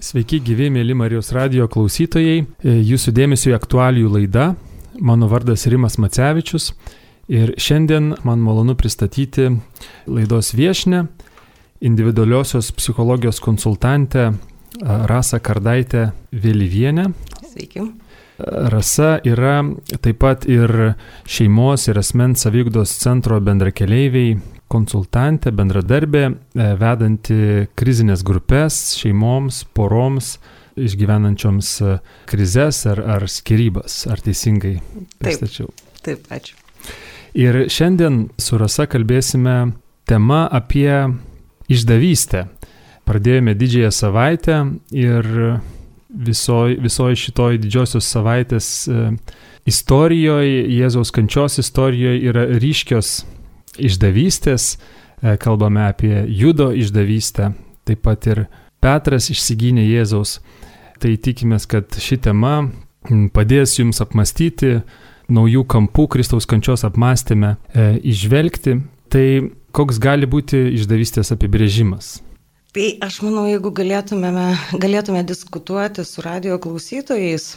Sveiki, gyvi mėly Marijos radio klausytojai. E, jūsų dėmesio į aktualijų laidą. Mano vardas Rimas Macevičius ir šiandien man malonu pristatyti laidos viešnę, individualiosios psichologijos konsultantę Rasa Kardaitę Vėlyvienę. Sveiki. Rasa yra taip pat ir šeimos ir asmens savygdos centro bendrakeleiviai konsultantė, bendradarbė, e, vedanti krizinės grupės šeimoms, poroms, išgyvenančioms e, krizės ar, ar skirybas. Ar teisingai pristačiau? Taip, taip, ačiū. Ir šiandien su Rasa kalbėsime tema apie išdavystę. Pradėjome didžiąją savaitę ir visoji visoj šitoj didžiosios savaitės e, istorijoje, Jėzaus kančios istorijoje yra ryškios išdavystės, e, kalbame apie judo išdavystę, taip pat ir Petras išsigynė Jėzaus. Tai tikimės, kad ši tema padės jums apmastyti naujų kampų Kristaus kančios apmąstymę, e, išvelgti. Tai koks gali būti išdavystės apibrėžimas? Tai aš manau, jeigu galėtumėme, galėtume diskutuoti su radio klausytojais,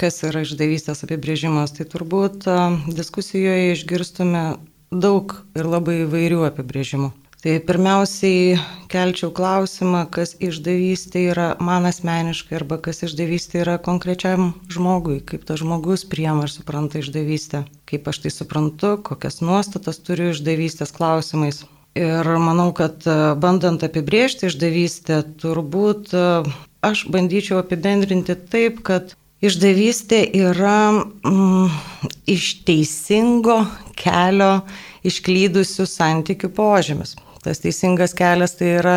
kas yra išdavystės apibrėžimas, tai turbūt diskusijoje išgirstume daug ir labai įvairių apibrėžimų. Tai pirmiausiai kelčiau klausimą, kas išdavystė yra man asmeniškai arba kas išdavystė yra konkrečiam žmogui, kaip tas žmogus priema ir supranta išdavystę, kaip aš tai suprantu, kokias nuostatas turiu išdavystės klausimais. Ir manau, kad e, bandant apibriežti išdavystę, turbūt e, aš bandyčiau apibendrinti taip, kad Išdavystė yra mm, iš teisingo kelio išklydusių santykių požymis. Tas teisingas kelias tai yra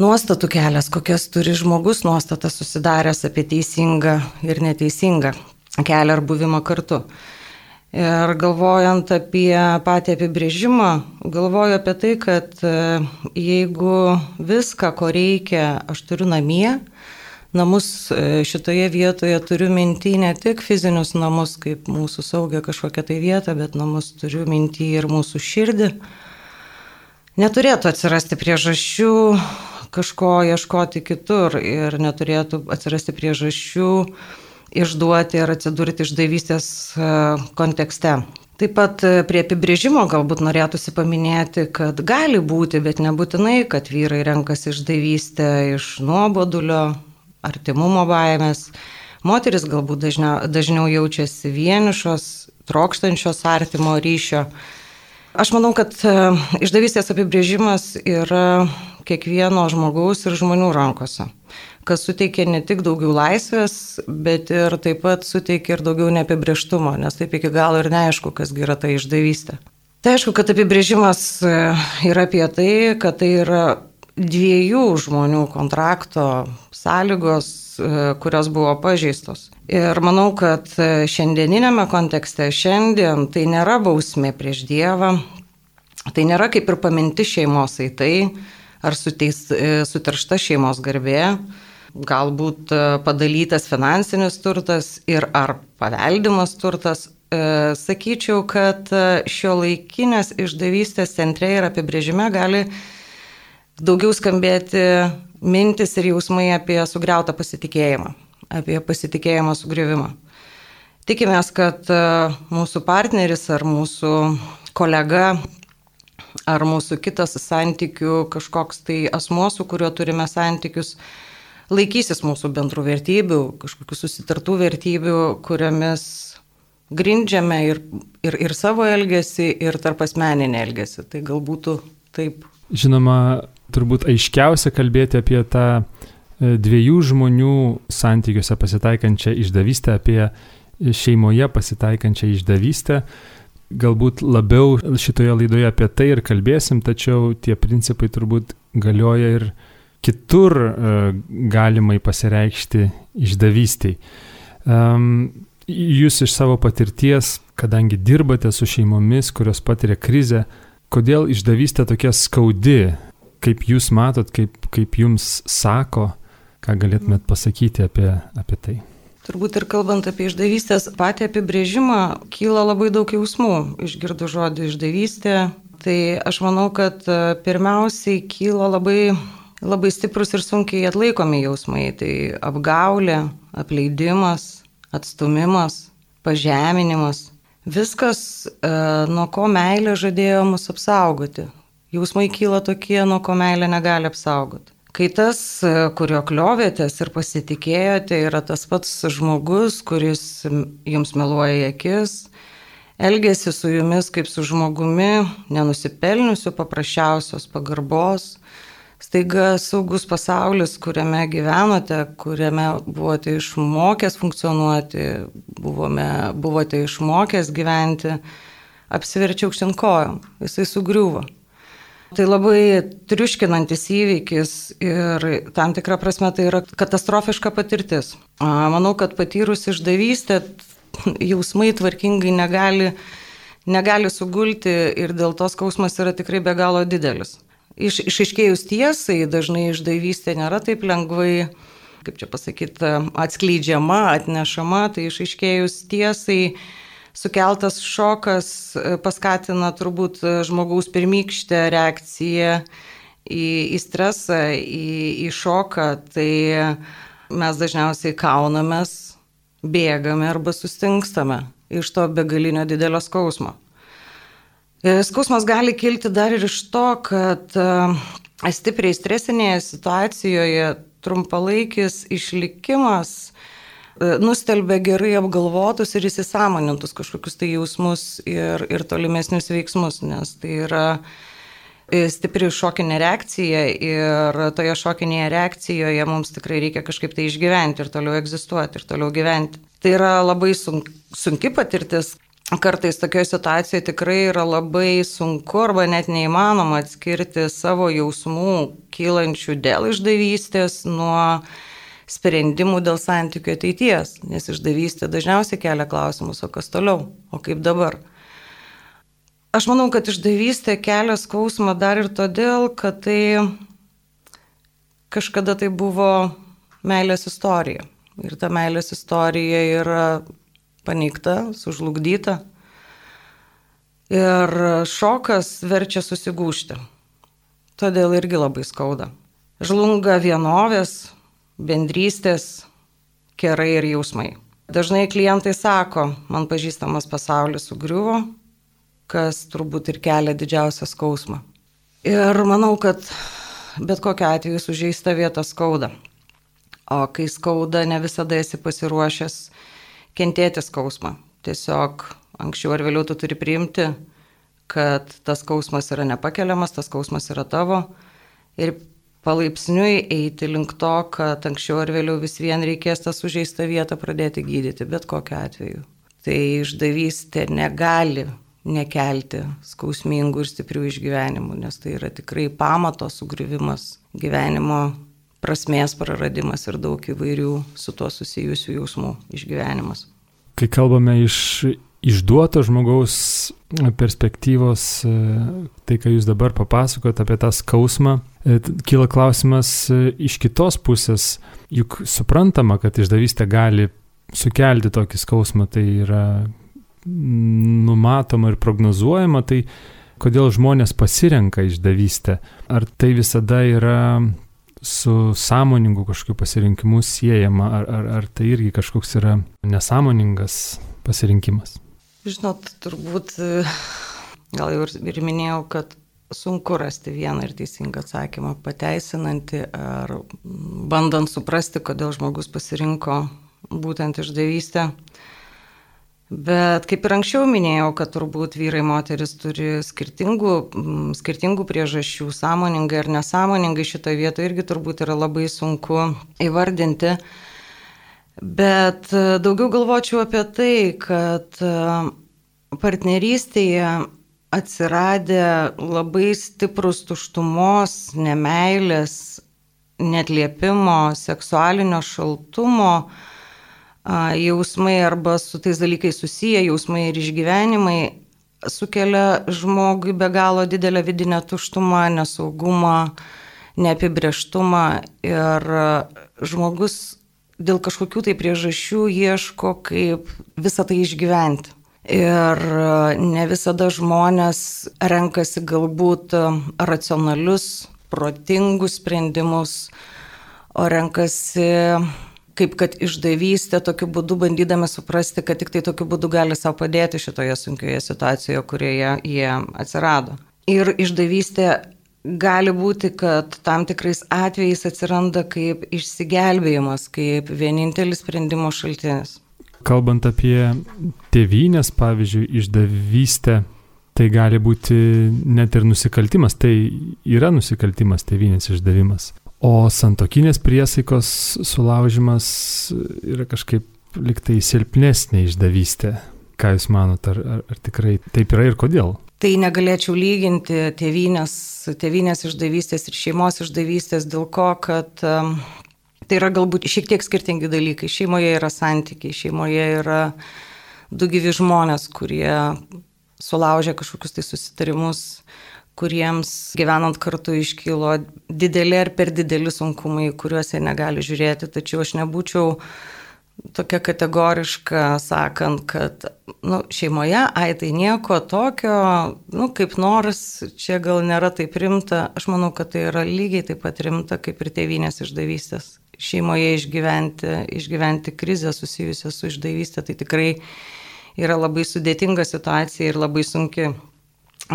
nuostatų kelias, kokias turi žmogus nuostatas susidaręs apie teisingą ir neteisingą kelią ar buvimą kartu. Ir galvojant apie patį apibrėžimą, galvoju apie tai, kad e, jeigu viską, ko reikia, aš turiu namie, namus e, šitoje vietoje turiu minti ne tik fizinius namus, kaip mūsų saugia kažkokia tai vieta, bet namus turiu minti ir mūsų širdį. Neturėtų atsirasti priežasčių kažko ieškoti kitur ir neturėtų atsirasti priežasčių išduoti ar atsidurti išdavystės e, kontekste. Taip pat e, prie apibrėžimo galbūt norėtųsi paminėti, kad gali būti, bet nebūtinai, kad vyrai renkasi išdavystę iš nuobodulio, artimumo baimės. Moteris galbūt dažniau, dažniau jaučiasi vienišos, trokštančios artimo ryšio. Aš manau, kad e, išdavystės apibrėžimas yra kiekvieno žmogaus ir žmonių rankose, kas suteikia ne tik daugiau laisvės, bet ir taip pat suteikia ir daugiau neapibrieštumo, nes taip iki galo ir neaišku, kasgi yra ta išdavystė. Tai aišku, kad apibrėžimas e, yra apie tai, kad tai yra dviejų žmonių kontrakto sąlygos, e, kurios buvo pažeistos. Ir manau, kad e, šiandieninėme kontekste šiandien tai nėra bausmė prieš Dievą, tai nėra kaip ir paminti šeimos eitai ar suteis, e, suteršta šeimos garbė, galbūt padalytas finansinis turtas ir ar paveldimas turtas. Sakyčiau, kad šio laikinės išdavystės centre ir apibrėžime gali daugiau skambėti mintis ir jausmai apie sugriautą pasitikėjimą, apie pasitikėjimo sugriuvimą. Tikimės, kad e, mūsų partneris ar mūsų kolega ar mūsų kitas santykių kažkoks tai asmo, su kuriuo turime santykius, laikysis mūsų bendrų vertybių, kažkokių susitartų vertybių, kuriamis grindžiame ir, ir, ir savo elgesį, ir tarp asmeninį elgesį. Tai galbūt taip. Žinoma, turbūt aiškiausia kalbėti apie tą e, dviejų žmonių santykiuose pasitaikančią išdavystę, apie šeimoje pasitaikančią išdavystę. Galbūt labiau šitoje laidoje apie tai ir kalbėsim, tačiau tie principai turbūt galioja ir kitur e, galimai pasireikšti išdavystiai. Jūs iš savo patirties, kadangi dirbate su šeimomis, kurios patiria krizę, kodėl išdavystė tokia skaudi kaip jūs matot, kaip, kaip jums sako, ką galėtumėt pasakyti apie, apie tai? Turbūt ir kalbant apie išdavystės patį apibrėžimą, kyla labai daug jausmų. Išgirdu žodį išdavystė. Tai aš manau, kad e, pirmiausiai kyla labai labai stiprus ir sunkiai atlaikomi jausmai. Tai apgaulė, apleidimas, atstumimas, pažeminimas. Viskas, e, nuo ko meilė žadėjo mus apsaugoti. Jausmai kyla tokie, nuo ko meilė negali apsaugoti. Kai tas, e, kurio kliovėtės ir pasitikėjote, yra tas pats žmogus, kuris jums meluoja į akis, elgesi su jumis kaip su žmogumi, nenusipelniusiu paprasčiausios pagarbos, staiga saugus pasaulis, kuriame gyvenote, kuriame buvote išmokęs funkcionuoti, buvome, buvote išmokęs gyventi, apsiverčia aukštien kojom, jisai sugriuvo. Tai labai triuškinantis įvykis ir tam tikrą prasme tai yra katastrofiška patirtis. Manau, kad patyrus išdavystę jausmai tvarkingai negali, negali sugulti ir dėl to skausmas yra tikrai be galo didelis iš, išaiškėjus tiesai, dažnai išdavystė nėra taip lengvai, kaip čia pasakyti, atskleidžiama, atnešama, tai išaiškėjus tiesai sukeltas šokas e, paskatina turbūt žmogaus pirmykštę reakciją į, į stresą, į, į šoką, tai mes dažniausiai kaunamės, bėgame arba sustingstame iš to begalinio didelio skausmo. E, skausmas gali kilti dar ir iš to, kad e, stipriai stresinėje situacijoje trumpalaikis išlikimas e, nustelbia gerai apgalvotus ir įsisamonintus kažkokius tai jausmus ir, ir tolimesnius veiksmus, nes tai yra stipri šokinė reakcija ir toje šokinėje reakcijoje mums tikrai reikia kažkaip tai išgyventi ir toliau egzistuoti ir toliau gyventi. Tai yra labai sunki patirtis, kartais tokioje situacijoje tikrai yra labai sunku arba net neįmanoma atskirti savo jausmų kylančių dėl išdavystės nuo sprendimų dėl santykių ateities, nes išdavystė dažniausiai kelia klausimus, o kas toliau, o kaip dabar. Aš manau, kad išdavystė kelia skausmą dar ir todėl, kad tai kažkada tai buvo meilės istorija. Ir ta meilės istorija yra paneigta, sužlugdyta. Ir šokas verčia susigūšti. Todėl irgi labai skauda. Žlunga vienovės, bendrystės, kerai ir jausmai. Dažnai klientai sako, man pažįstamas pasaulis sugriuvo, kas turbūt ir kelia didžiausią skausmą. Ir manau, kad bet kokia atveju sužeista vieta skauda. O kai skauda, ne visada esi pasiruošęs kentėti skausmą. Tiesiog anksčiau ar vėliau tu turi priimti, kad tas skausmas yra nepakeliamas, tas skausmas yra tavo ir palaipsniui eiti link to, kad anksčiau ar vėliau vis vien reikės tą sužeistą vietą pradėti gydyti, bet kokiu atveju. Tai išdavystė negali nekelti skausmingų ir stiprių išgyvenimų, nes tai yra tikrai pamato sugrivimas gyvenimo prasmės praradimas ir daug įvairių su tuo susijusių jausmų išgyvenimas. Kai kalbame iš išduoto žmogaus perspektyvos, e, tai ką jūs dabar papasakot apie tą skausmą, e, kyla klausimas e, iš kitos pusės, juk suprantama, kad išdavystė gali sukelti tokį skausmą, tai yra numatoma ir prognozuojama, tai kodėl žmonės pasirenka išdavystę? Ar tai visada yra su sąmoningu kažkokiu pasirinkimu siejama, ar, ar, ar tai irgi kažkoks yra nesąmoningas pasirinkimas? Žinot, turbūt gal jau ir minėjau, kad sunku rasti vieną ir teisingą atsakymą, pateisinantį ar bandant suprasti, kodėl žmogus pasirinko būtent išdavystę. Bet kaip ir anksčiau minėjau, kad turbūt vyrai moteris turi skirtingų, skirtingų priežasčių, sąmoningai ar nesąmoningai šitoje vietoje irgi turbūt yra labai sunku įvardinti. Bet e, daugiau galvočiau apie tai, kad e, partnerystėje atsiradė labai stiprus tuštumos, nemailės, netliepimo, seksualinio šaltumo, jausmai arba su tais dalykais susiję jausmai ir išgyvenimai sukelia žmogui be galo didelę vidinę tuštumą, nesaugumą, neapibrieštumą ir žmogus dėl kažkokių tai priežasčių ieško, kaip visą tai išgyventi. Ir ne visada žmonės renkasi galbūt racionalius protingus sprendimus, o renkasi kaip kad išdavystė tokiu būdu bandydami suprasti, kad tik tai tokiu būdu gali savo padėti šitoje sunkioje situacijoje, kurioje jie atsirado. Ir išdavystė gali būti, kad tam tikrais atvejais atsiranda kaip išsigelbėjimas, kaip vienintelis sprendimo šaltinis. Kalbant apie tėvynės, pavyzdžiui, išdavystę, tai gali būti net ir nusikaltimas, tai yra nusikaltimas tėvynės išdavimas. O santokinės priesaikos sulaužimas yra kažkaip liktai silpnesnė išdavystė. Ką Jūs manot, ar, ar, ar tikrai taip yra ir kodėl? Tai negalėčiau lyginti tėvynės, tėvynės išdavystės ir šeimos išdavystės dėl ko, kad um, tai yra galbūt šiek tiek skirtingi dalykai. Šeimoje yra santykiai, šeimoje yra du gyvi žmonės, kurie sulaužė kažkokius tai susitarimus, kuriems gyvenant kartu iškilo dideli ar per dideli sunkumai, kuriuos jie negali žiūrėti. Tačiau aš nebūčiau tokia kategoriška, sakant, kad nu, šeimoje, ai tai nieko tokio, nu, kaip nors, čia gal nėra taip rimta. Aš manau, kad tai yra lygiai taip pat rimta kaip ir tėvynės išdavystės. Šeimoje išgyventi, išgyventi krizę susijusią su išdavystė, tai tikrai yra labai sudėtinga situacija ir labai sunki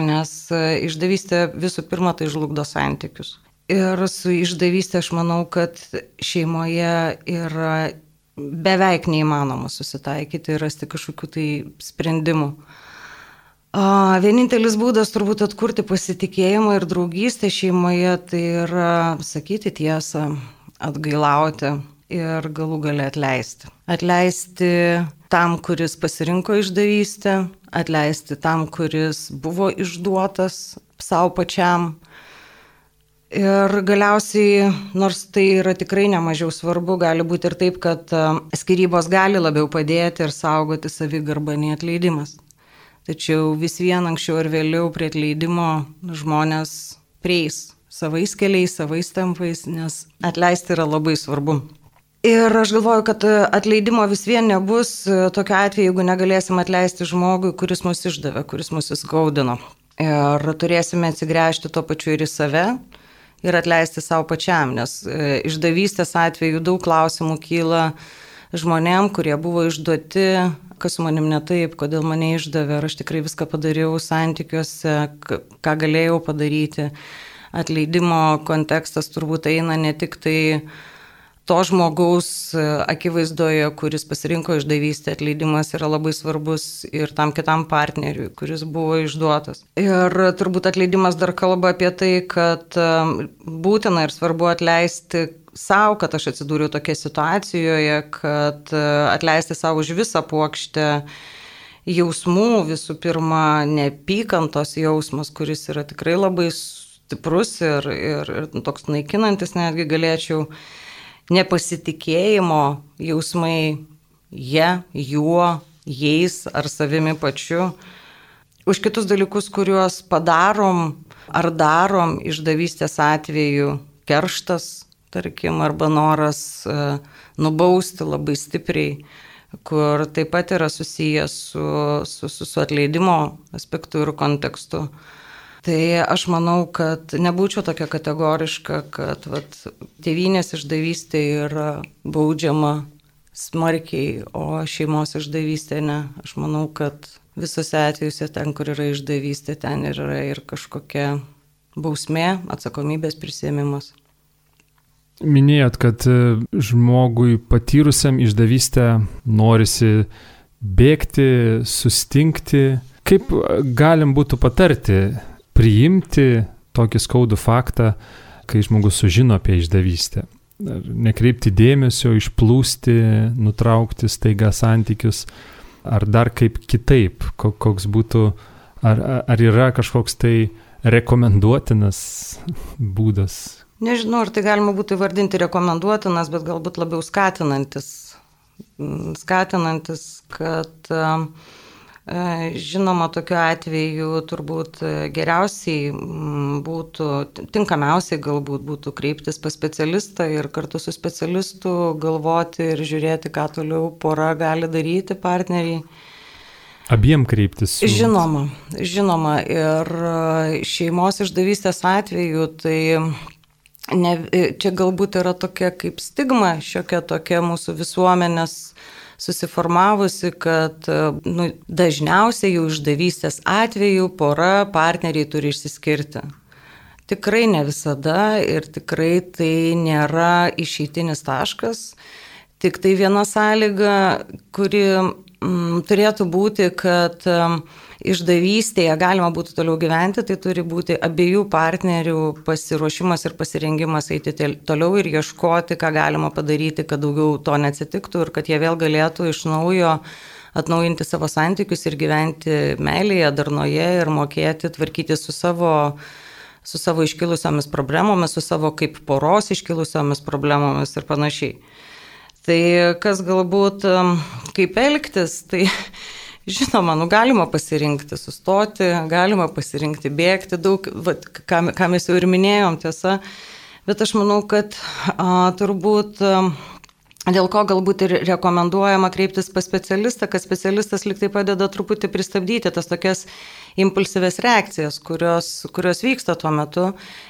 nes e, išdavystė visų pirma tai žlugdo santykius. Ir su išdavystė aš manau, kad šeimoje yra beveik neįmanoma susitaikyti ir rasti kažkokių tai sprendimų. Vienintelis būdas turbūt atkurti pasitikėjimą ir draugystę šeimoje tai yra sakyti tiesą, atgailauti ir galų gale atleisti. Atleisti tam, kuris pasirinko išdavystę, atleisti tam, kuris buvo išduotas savo pačiam. Ir galiausiai, nors tai yra tikrai nemažiau svarbu, gali būti ir taip, kad e, skirybos gali labiau padėti ir saugoti savigarbą nei atleidimas. Tačiau vis vien anksčiau ir vėliau prie atleidimo žmonės prieis savais keliais, savais tempais, nes atleisti yra labai svarbu. Ir aš galvoju, kad e, atleidimo vis vien nebus e, tokiu atveju, jeigu negalėsim atleisti žmogui, kuris mus išdavė, kuris mus įskaudino. Ir turėsime atsigręžti tuo pačiu ir į save ir atleisti savo pačiam, nes e, išdavystės atveju daug klausimų kyla žmonėm, kurie buvo išduoti, kas su manim ne taip, kodėl mane išdavė, ar aš tikrai viską padariau santykiuose, ką galėjau padaryti. Atleidimo kontekstas turbūt eina ne tik tai to žmogaus e, akivaizdoje, kuris pasirinko išdavystę, atleidimas yra labai svarbus ir tam kitam partneriui, kuris buvo išduotas. Ir turbūt atleidimas dar kalba apie tai, kad e, būtina ir svarbu atleisti savo, kad aš atsidūriau tokia situacijoje, kad e, atleisti savo už visą plokštę jausmų, visų pirma, neapykantos jausmas, kuris yra tikrai labai stiprus ir, ir, ir toks naikinantis, netgi galėčiau nepasitikėjimo jausmai jie, juo, jais ar savimi pačiu. Už kitus dalykus, kuriuos padarom ar darom išdavystės atveju, kerštas, tarkim, arba noras e, nubausti labai stipriai, kur taip pat yra susijęs su, su, su, su atleidimo aspektu ir kontekstu. Tai aš manau, kad nebūčiau tokia kategoriška, kad vat, tėvynės išdavystė yra baudžiama smarkiai, o šeimos išdavystė ne. Aš manau, kad visose atvejuose ten, kur yra išdavystė, ten yra ir kažkokia bausmė, atsakomybės prisėmimas. Minėjot, kad e, žmogui patyrusiam išdavystę norisi bėgti, sustingti. Kaip galim būtų patarti priimti tokį skaudų faktą, kai žmogus sužino apie išdavystę. Nekreipti dėmesio, išplūsti, nutraukti staiga santykius, ar dar kaip kitaip, koks būtų, ar, ar yra kažkoks tai rekomenduotinas būdas. Nežinau, ar tai galima būtų įvardinti rekomenduotinas, bet galbūt labiau skatinantis. Skatinantis, kad uh, žinoma, tokiu atveju turbūt geriausiai būtų, tinkamiausiai galbūt būtų kreiptis pas specialistą ir kartu su specialistu galvoti ir žiūrėti, ką toliau pora gali daryti partneriai. Abiem kreiptis. Su... Žinoma, žinoma. Ir šeimos išdavystės atveju tai ne, čia galbūt yra tokia kaip stigma, šiokia tokia mūsų visuomenės susiformavusi, kad nu, dažniausiai jų išdavystės atveju pora partneriai turi išsiskirti. Tikrai ne visada ir tikrai tai nėra išeitinis taškas. Tik tai viena sąlyga, kuri mm, turėtų būti, kad mm, išdavystėje galima būtų toliau gyventi, tai turi būti abiejų partnerių pasiruošimas ir pasirengimas eiti toliau ir ieškoti, ką galima padaryti, kad daugiau to neatsitiktų ir kad jie vėl galėtų iš naujo atnaujinti savo santykius ir gyventi meilėje, darnoje ir mokėti tvarkyti su savo, su savo iškilusiomis problemomis, su savo kaip poros iškilusiomis problemomis ir panašiai. Tai kas galbūt kaip elgtis, tai Žinoma, nu, galima pasirinkti sustoti, galima pasirinkti bėgti, daug, va, ką, ką mes jau ir minėjom, tiesa, bet aš manau, kad a, turbūt a, dėl ko galbūt ir rekomenduojama kreiptis pas specialistą, kad specialistas liktai padeda truputį pristabdyti tas tokias impulsyves reakcijas, kurios, kurios vyksta tuo metu.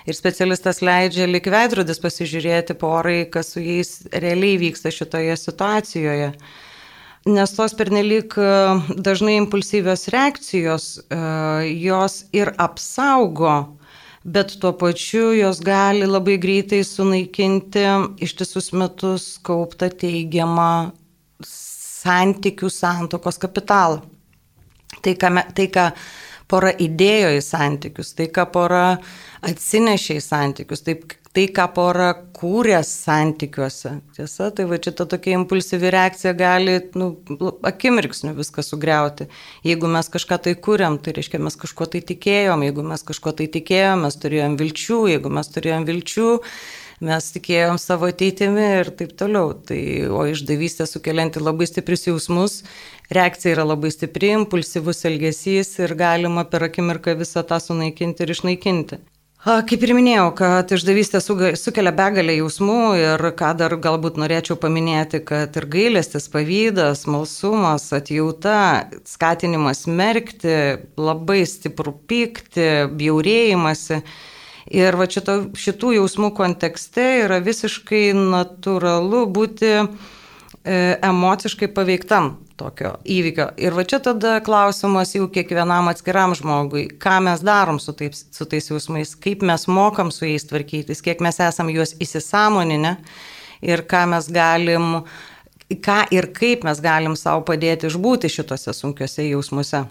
Ir specialistas leidžia lik veidrodis pasižiūrėti porai, kas su jais realiai vyksta šitoje situacijoje nes tos pernelyg e, dažnai impulsyvios reakcijos, e, jos ir apsaugo, bet tuo pačiu jos gali labai greitai sunaikinti ištisus metus kauptą teigiamą santykių santokos kapitalą. Tai, ką, tai, ką pora įdėjo į santykius, tai, ką pora atsinešė į santykius, taip, tai, ką pora kūrė santykiuose. Tiesa, tai va čia ta tokia impulsyvi reakcija gali nu, akimirksniu viską sugriauti. Jeigu mes kažką tai kūrėm, tai reiškia mes kažko tai tikėjom, jeigu mes kažko tai tikėjom, mes turėjom vilčių, jeigu mes turėjom vilčių, mes tikėjom savo ateitimi ir taip toliau. Tai, o išdavystė sukelianti labai stiprius jausmus, reakcija yra labai stipri, impulsyvus elgesys ir galima per akimirką visą tą sunaikinti ir išnaikinti. Kaip ir minėjau, kad išdavystė sukelia begalę jausmų ir ką dar galbūt norėčiau paminėti, kad ir gailestis, pavydas, malsumas, atjauta, skatinimas merkti, labai stiprų pykti, bjaurėjimasi. Ir va šito, šitų jausmų kontekste yra visiškai natūralu būti e, emociškai paveiktam tokio įvykio. Ir va čia tada klausimas jau kiekvienam atskiram žmogui, ką mes darom su, taip, su tais jausmais, kaip mes mokam su jais tvarkytis, kiek mes esam juos įsisamoninę ir ką mes galim, ką ir kaip mes galim savo padėti išbūti šitose sunkiuose jausmuose.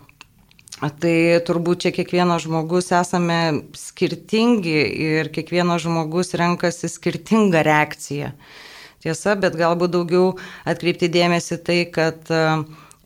Tai turbūt čia kiekvienas žmogus esame skirtingi ir kiekvienas žmogus renkasi skirtingą reakciją tiesa, bet galbūt daugiau atkreipti dėmesį tai, kad e,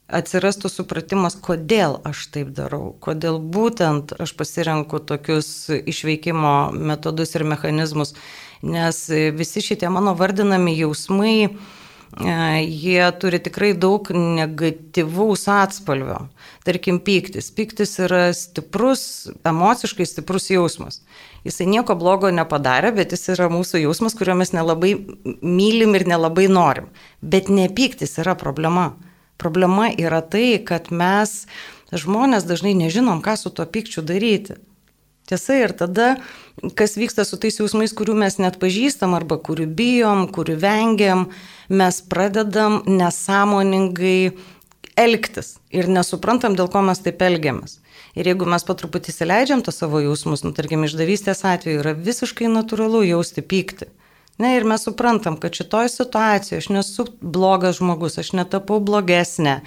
atsirastų supratimas, kodėl aš taip darau, kodėl būtent aš pasirenku tokius išveikimo metodus ir mechanizmus, nes visi šitie mano vardinami jausmai, e, jie turi tikrai daug negatyvaus atspalvio. Tarkim, pyktis. Pyktis yra stiprus, emociškai stiprus jausmas jisai nieko blogo nepadarė, bet jis yra mūsų jausmas, kurio mes nelabai mylim ir nelabai norim. Bet nepyktis yra problema. Problema yra tai, kad mes žmonės dažnai nežinom, ką su tuo pykčiu daryti. Tiesa ir tada, kas vyksta su tais jausmais, kurių mes net pažįstam arba kurių bijom, kurių vengiam, mes pradedam nesąmoningai elgtis ir nesuprantam, dėl ko mes taip elgiamės. Ir jeigu mes patruputį įsileidžiam tą savo jausmus, nu, tarkim, išdavystės atveju yra visiškai natūralu jausti pyktį. Ne, ir mes suprantam, kad šitoje situacijoje aš nesu blogas žmogus, aš netapau blogesnė,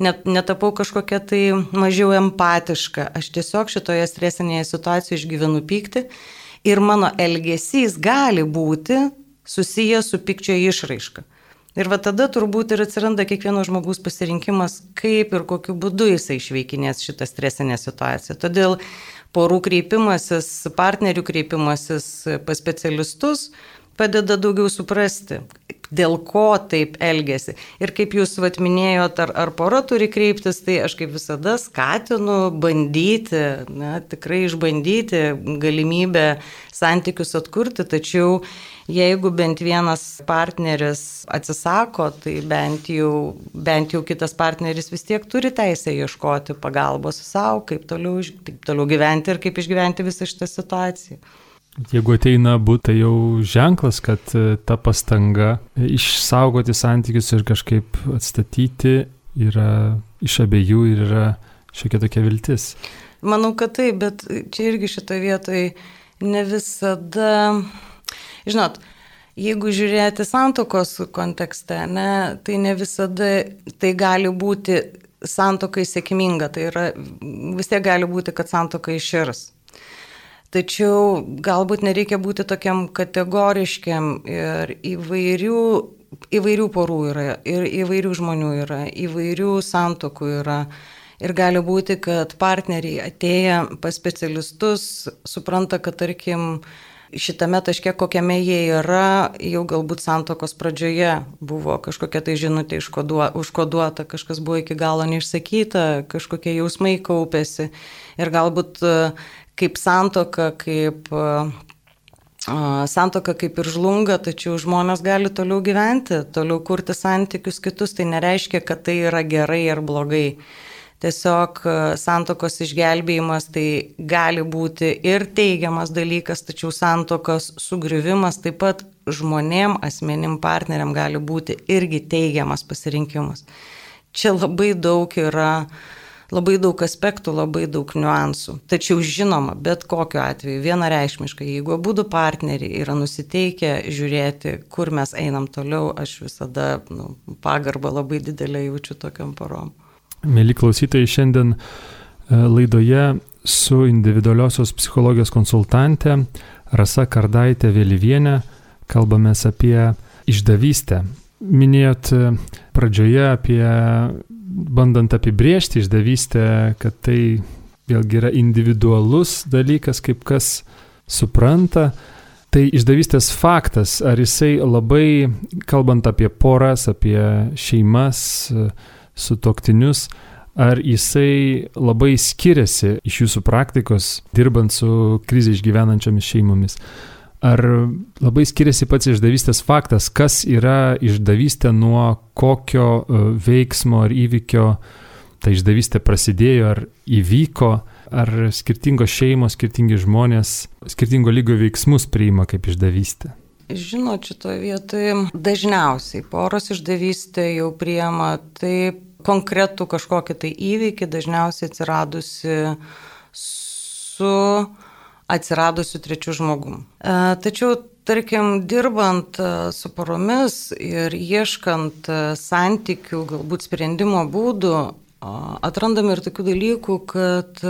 net, netapau kažkokia tai mažiau empatiška, aš tiesiog šitoje stresinėje situacijoje išgyvenu pyktį ir mano elgesys gali būti susijęs su pykčio išraiška. Ir va tada turbūt ir atsiranda kiekvieno žmogaus pasirinkimas, kaip ir kokiu būdu jisai išveikinės šitą stresinę situaciją. Todėl porų kreipimasis, partnerių kreipimasis pas specialistus padeda daugiau suprasti, dėl ko taip elgesi. Ir kaip jūs vat minėjot, ar, ar pora turi kreiptis, tai aš kaip visada skatinu bandyti, na, tikrai išbandyti galimybę santykius atkurti, tačiau jeigu bent vienas partneris atsisako, tai bent jau, bent jau kitas partneris vis tiek turi teisę ieškoti pagalbos savo, kaip toliau, kaip toliau gyventi ir kaip išgyventi visą šitą situaciją. Jeigu ateina būtų, tai jau ženklas, kad e, ta pastanga išsaugoti santykius ir kažkaip atstatyti yra iš abiejų ir yra šiokia tokia viltis. Manau, kad taip, bet čia irgi šitoje vietoje ne visada Žinot, jeigu žiūrėti santokos kontekste, ne, tai ne visada tai gali būti santokai sėkminga, tai yra vis tiek gali būti, kad santoka iširs. Tačiau galbūt nereikia būti tokiam kategoriškiam ir įvairių, įvairių porų yra, ir įvairių žmonių yra, įvairių santokų yra. Ir gali būti, kad partneriai atėję pas specialistus supranta, kad tarkim šitame taške, kokiame jie yra, jau galbūt santokos pradžioje buvo kažkokia tai žinutė užkoduota, kažkas buvo iki galo neišsakyta, kažkokie jausmai kaupėsi. Ir galbūt e, kaip santoka, kaip e, santoka kaip ir žlunga, tačiau žmonės gali toliau gyventi, toliau kurti santykius kitus, tai nereiškia, kad tai yra gerai ar blogai. Tiesiog e, santokos išgelbėjimas tai gali būti ir teigiamas dalykas, tačiau santokos sugriuvimas taip pat žmonėm, asmenim partneriam gali būti irgi teigiamas pasirinkimas. Čia labai daug yra, labai daug aspektų, labai daug niuansų. Tačiau žinoma, bet kokiu atveju vienareišmiškai, jeigu abu partneriai yra nusiteikę žiūrėti, kur mes einam toliau, aš visada nu, pagarbą labai didelę jaučiu tokiam porom. Mėly klausytojai, šiandien e, laidoje su individualiosios psichologijos konsultante Rasa Kardaitė Vėlyvienė kalbame apie išdavystę. Minėjot e, pradžioje apie, bandant apibriežti išdavystę, kad tai vėlgi yra individualus dalykas, kaip kas supranta. Tai išdavystės faktas, ar jisai labai, kalbant apie poras, apie šeimas, sutoktinius, ar jisai labai skiriasi iš jūsų praktikos, dirbant su krizė išgyvenančiomis šeimomis. Ar labai skiriasi pats išdavystės faktas, kas yra išdavystė nuo kokio e, veiksmo ar įvykio ta išdavystė prasidėjo ar įvyko, ar skirtingos šeimos, skirtingi žmonės, skirtingo lygio veiksmus priima kaip išdavystė. Žinot, šitoje vietoje dažniausiai poros išdavystė jau priema taip konkretų kažkokį tai įvykį, dažniausiai atsiradusi su atsiradusiu trečiu žmogum. E, tačiau, tarkim, dirbant e, su poromis ir ieškant e, santykių, galbūt sprendimo būdų, atrandame ir tokių dalykų, kad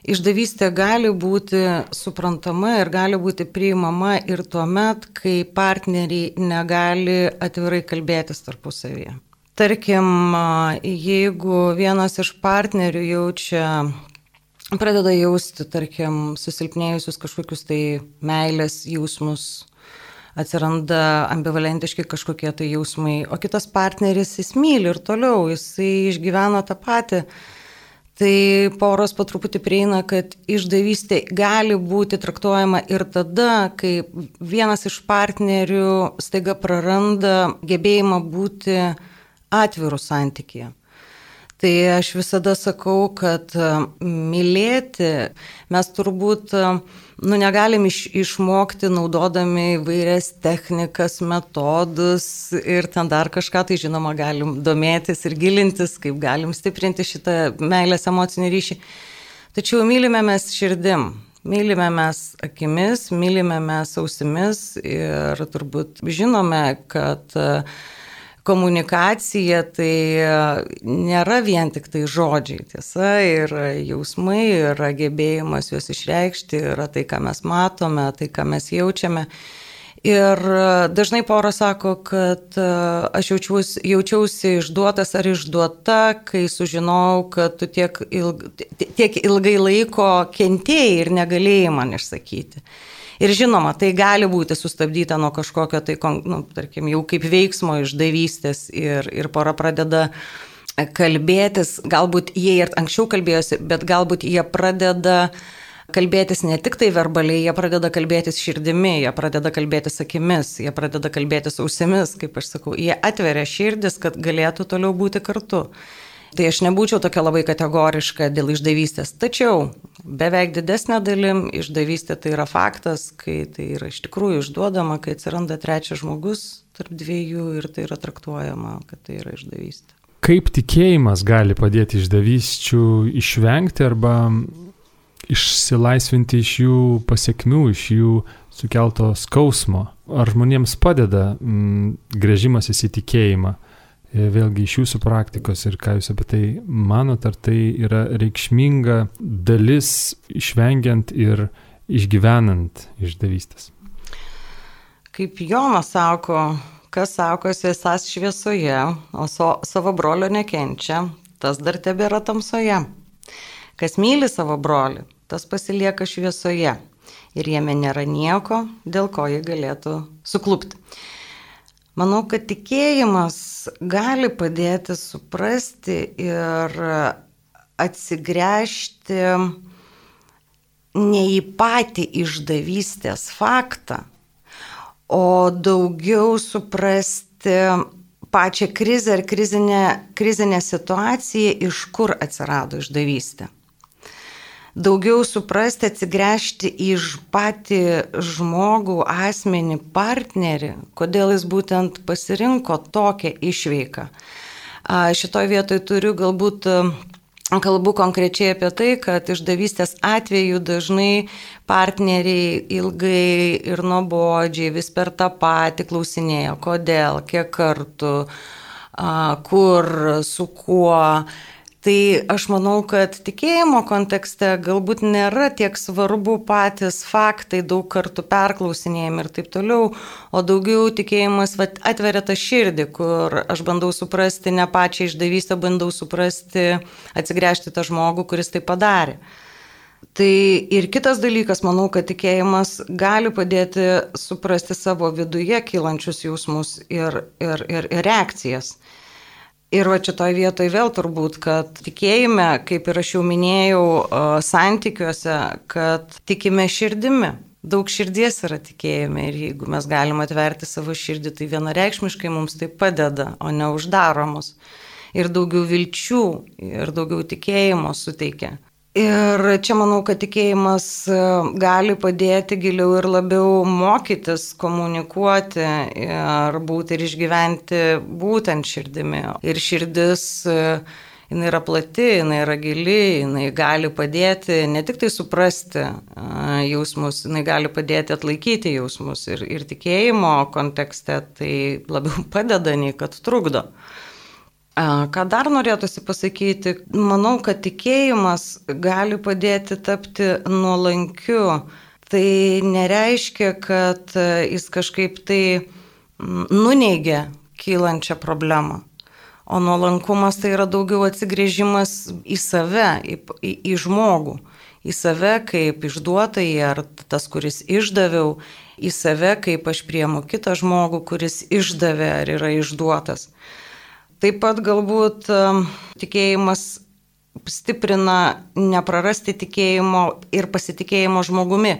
Išdavystė gali būti suprantama ir gali būti priimama ir tuo met, kai partneriai negali atvirai kalbėtis tarpusavyje. Tarkim, jeigu vienas iš partnerių jaučia, pradeda jausti, tarkim, susilpnėjusius kažkokius tai meilės jausmus, atsiranda ambivalentiški kažkokie tai jausmai, o kitas partneris jis myli ir toliau, jisai išgyvena tą patį tai poros po truputį prieina, kad išdavystė gali būti traktuojama ir tada, kai vienas iš partnerių staiga praranda gebėjimą būti atvirų santykėje. Tai aš visada sakau, kad mylėti mes turbūt nu, negalim iš, išmokti naudodami įvairias technikas, metodus ir ten dar kažką, tai žinoma, galim domėtis ir gilintis, kaip galim stiprinti šitą meilės emocinį ryšį. Tačiau mylime mes širdim, mylime mes akimis, mylime mes ausimis ir turbūt žinome, kad uh, komunikacija tai e, nėra vien tik tai žodžiai, tiesa, yra jausmai, yra gebėjimas juos išreikšti, yra tai, ką mes matome, tai, ką mes jaučiame. Ir e, dažnai pora sako, kad e, aš jaučiausi, jaučiausi išduotas ar išduota, kai sužinojau, kad tu tiek, ilg, tiek ilgai laiko kentėjai ir negalėjai man išsakyti. Ir žinoma, tai gali būti sustabdyta nuo kažkokio, tai, nu, tarkim, jau kaip veiksmo išdavystės ir, ir pora pradeda kalbėtis, galbūt jie ir anksčiau kalbėjosi, bet galbūt jie pradeda kalbėtis ne tik tai verbaliai, jie pradeda kalbėtis širdimi, jie pradeda kalbėtis akimis, jie pradeda kalbėtis ausimis, kaip aš sakau, jie atveria širdis, kad galėtų toliau būti kartu. Tai aš nebūčiau tokia labai kategoriška dėl išdavystės. Tačiau beveik didesnė dalim išdavystė tai yra faktas, kai tai yra iš tikrųjų išduodama, kai atsiranda trečias žmogus tarp dviejų ir tai yra traktuojama, kad tai yra išdavystė. Kaip tikėjimas gali padėti išdavysčių išvengti arba išsilaisvinti iš jų pasiekmių, iš jų sukelto skausmo? Ar žmonėms padeda mm, grėžimas į tikėjimą? E, vėlgi iš jūsų praktikos ir ką jūs apie tai manot, ar tai yra reikšminga dalis išvengiant ir išgyvenant išdavystės? Kaip Jonas sako, kas sakosi esas šviesoje, o so, savo brolio nekenčia, tas dar tebėra tamsoje. Kas myli savo brolį, tas pasilieka šviesoje ir jame nėra nieko, dėl ko jį galėtų suklupti. Manau, kad tikėjimas gali padėti suprasti ir atsigręžti ne į patį išdavystės faktą, o daugiau suprasti pačią krizę ar krizinę, krizinę situaciją, iš kur atsirado išdavystė daugiau suprasti, atsigręžti į patį žmogų, asmenį, partnerį, kodėl jis būtent pasirinko tokią išveiką. Šitoje vietoje turiu galbūt Kalbu konkrečiai apie tai, kad išdavystės atveju dažnai partneriai ilgai ir nuobodžiai vis per tą patį klausinėjo, kodėl, kiek kartų, kur, su kuo. Tai aš manau, kad tikėjimo kontekste galbūt nėra tiek svarbu patys faktai, daug kartų perklausinėjami ir taip toliau, o daugiau tikėjimas atveria tą širdį, kur aš bandau suprasti ne pačią išdavystę, bandau suprasti, atsigręžti tą žmogų, kuris tai padarė. Tai ir kitas dalykas, manau, kad tikėjimas gali padėti suprasti savo viduje kylančius jausmus ir, ir, ir, ir reakcijas. Ir va šitoje vietoje vėl turbūt, kad tikėjime, kaip ir aš jau minėjau, santykiuose, kad tikime širdimi. Daug širdies yra tikėjime ir jeigu mes galime atverti savo širdį, tai vienareikšmiškai mums tai padeda, o ne uždaro mus. Ir daugiau vilčių ir daugiau tikėjimo suteikia. Ir čia manau, kad tikėjimas e, gali padėti giliau ir labiau mokytis, komunikuoti ir būti ir išgyventi būtent širdimi. Ir širdis, e, jinai yra plati, jinai yra gili, jinai gali padėti ne tik tai suprasti e, jausmus, jinai gali padėti atlaikyti jausmus. Ir, ir tikėjimo kontekste tai labiau padeda nei kad trukdo. Ką dar norėtųsi pasakyti, manau, kad tikėjimas gali padėti tapti nuolankiu. Tai nereiškia, kad jis kažkaip tai nuneigia kylančią problemą. O nuolankumas tai yra daugiau atsigrėžimas į save, į, į, į žmogų. Į save kaip išduotai ar tas, kuris išdaviau, į save kaip aš priemu kitą žmogų, kuris išdavė ar yra išduotas. Taip pat galbūt tikėjimas stiprina neprarasti tikėjimo ir pasitikėjimo žmogumi.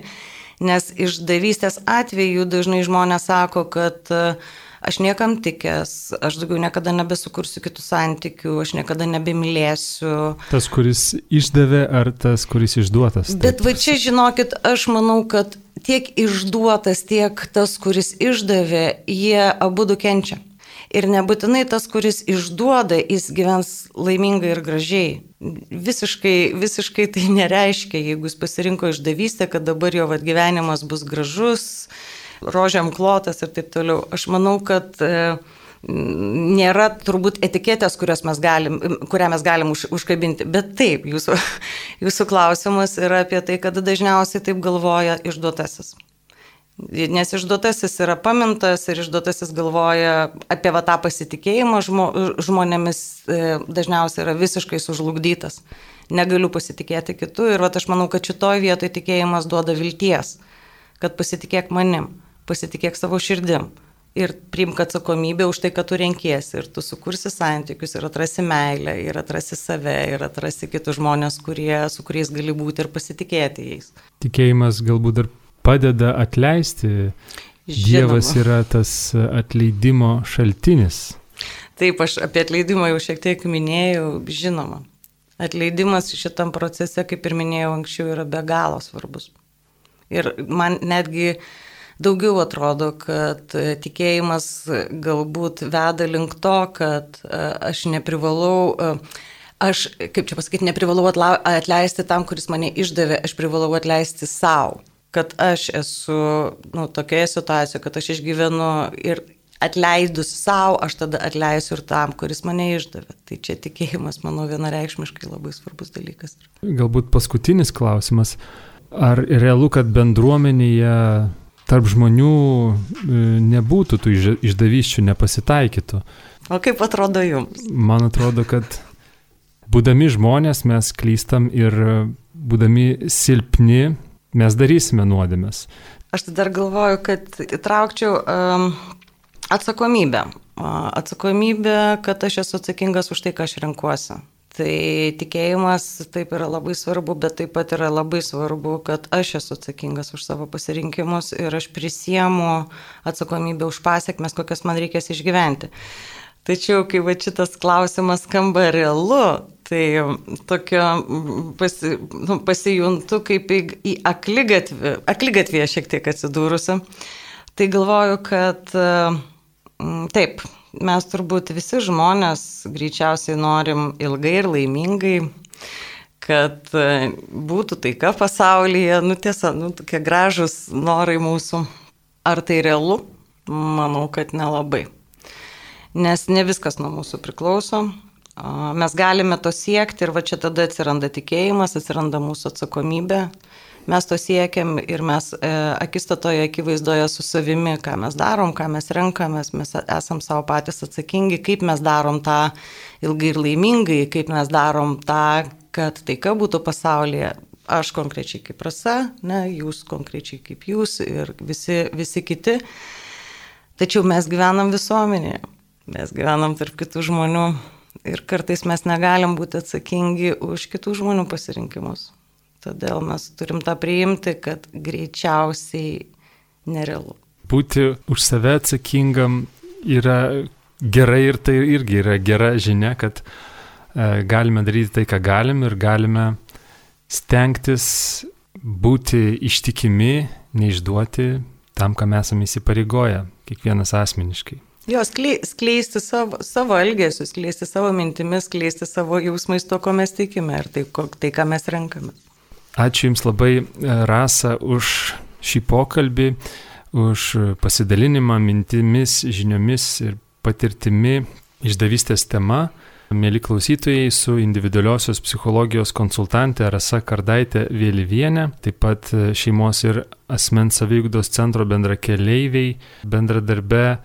Nes išdavystės atveju dažnai žmonės sako, kad uh, aš niekam tikęs, aš daugiau niekada nebesukursiu kitų santykių, aš niekada nebemylėsiu. Tas, kuris išdavė, ar tas, kuris išduotas? Taip. Bet va čia žinokit, aš manau, kad tiek išduotas, tiek tas, kuris išdavė, jie abu du kenčia. Ir nebūtinai tas, kuris išduoda, jis gyvens laimingai ir gražiai. Visiškai, visiškai tai nereiškia, jeigu jis pasirinko išdavystę, kad dabar jo vat, gyvenimas bus gražus, rožiam klotas ir taip toliau. Aš manau, kad e, nėra turbūt etiketės, mes galim, kurią mes galim už, užkabinti. Bet taip, jūsų, jūsų klausimas yra apie tai, kad dažniausiai taip galvoja išduotasis. Nes išduotasis yra pamintas ir išduotasis galvoja apie va, tą pasitikėjimą žmo, žmonėmis e, dažniausiai yra visiškai sužlugdytas. Negaliu pasitikėti kitų ir va, aš manau, kad šitoje vietoje tikėjimas duoda vilties, kad pasitikėk manim, pasitikėk savo širdim, ir priimk atsakomybę už tai, kad tu renkiesi ir tu sukursi santykius ir atrasi meilę ir atrasi save ir atrasi kitus žmonės, kurie, su kuriais gali būti ir pasitikėti jais. Tikėjimas galbūt dar padeda atleisti. Žinoma. Dievas yra tas atleidimo šaltinis. Taip, aš apie atleidimą jau šiek tiek minėjau, žinoma. Atleidimas šitam procese, kaip ir minėjau anksčiau, yra be galo svarbus. Ir man netgi daugiau atrodo, kad tikėjimas galbūt veda link to, kad e, aš neprivalau, e, aš, kaip čia pasakyti, neprivalau atleisti tam, kuris mane išdavė, aš privalau atleisti savo kad aš esu nu, tokioje situacijoje, kad aš išgyvenu ir atleidus savo, aš tada atleisiu ir tam, kuris mane išdavė. Tai čia tikėjimas, manau, vienareikšmiškai labai svarbus dalykas. Galbūt paskutinis klausimas. Ar realu, kad bendruomenėje tarp žmonių e, nebūtų tų išdavyščių, nepasitaikytų? O kaip atrodo jums? Man atrodo, kad būdami žmonės mes klystam ir būdami silpni mes darysime nuodėmės. Aš tai dar galvoju, kad įtraukčiau um, Atsakomybė. Atsakomybė, kad aš esu atsakingas už tai, ką aš renkuosi. Tai tikėjimas taip yra labai svarbu, bet taip pat yra labai svarbu, kad aš esu atsakingas už savo pasirinkimus ir aš prisiemu atsakomybę už pasiekmes, kokias man reikės išgyventi. Tačiau, kai va šitas klausimas skamba realu, tai tokio pasi, nu, pasijuntu kaip į, į aklygatvį, aklygatvėje šiek tiek atsidūrusi. Tai galvoju, kad Mm, taip, mes turbūt visi žmonės greičiausiai norim ilgai ir laimingai, kad e, būtų taika pasaulyje, nu tiesa, nu tokie gražus norai mūsų. Ar tai realu? Manau, kad nelabai. Nes ne viskas nuo mūsų priklauso. Mes galime to siekti ir va čia tada atsiranda tikėjimas, atsiranda mūsų atsakomybė mes to siekiam ir mes e, akistatoje akivaizdoje su savimi, ką mes darom, ką mes renkamės, mes esam savo patys atsakingi, kaip mes darom tą ilgai ir laimingai, kaip mes darom tą, kad taika būtų pasaulyje. Aš konkrečiai kaip rasa, ne, jūs konkrečiai kaip jūs ir visi, visi kiti. Tačiau mes gyvenam visuomenėje, mes gyvenam tarp kitų žmonių ir kartais mes negalim būti atsakingi už kitų žmonių pasirinkimus. Todėl mes turim tą priimti, kad greičiausiai nerealu. Būti už save atsakingam yra gerai ir tai irgi yra gera žinia, kad e, galime daryti tai, ką galim ir galime stengtis būti ištikimi, neišduoti tam, kam esame įsipareigoję, kiekvienas asmeniškai. Jos skleisti savo, savo elgesius, skleisti savo mintimis, skleisti savo jausmais to, ko mes tikime ir tai, ko, tai ką mes renkame. Ačiū Jums labai, e, Rasa, už šį pokalbį, už pasidalinimą mintimis, žiniomis ir patirtimi išdavystės tema. Mėly klausytojai, su individualiosios psichologijos konsultantė Rasa Kardaitė Vėlyvienė, taip pat šeimos ir asmens savyugdos centro bendrakeleiviai, bendradarbe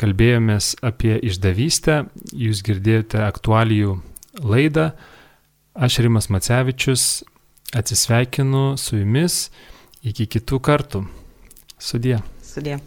kalbėjomės apie išdavystę, jūs girdėjote aktualijų laidą. Aš Rimas Macevičius atsisveikinu su jumis iki kitų kartų. Sudie. Sudie.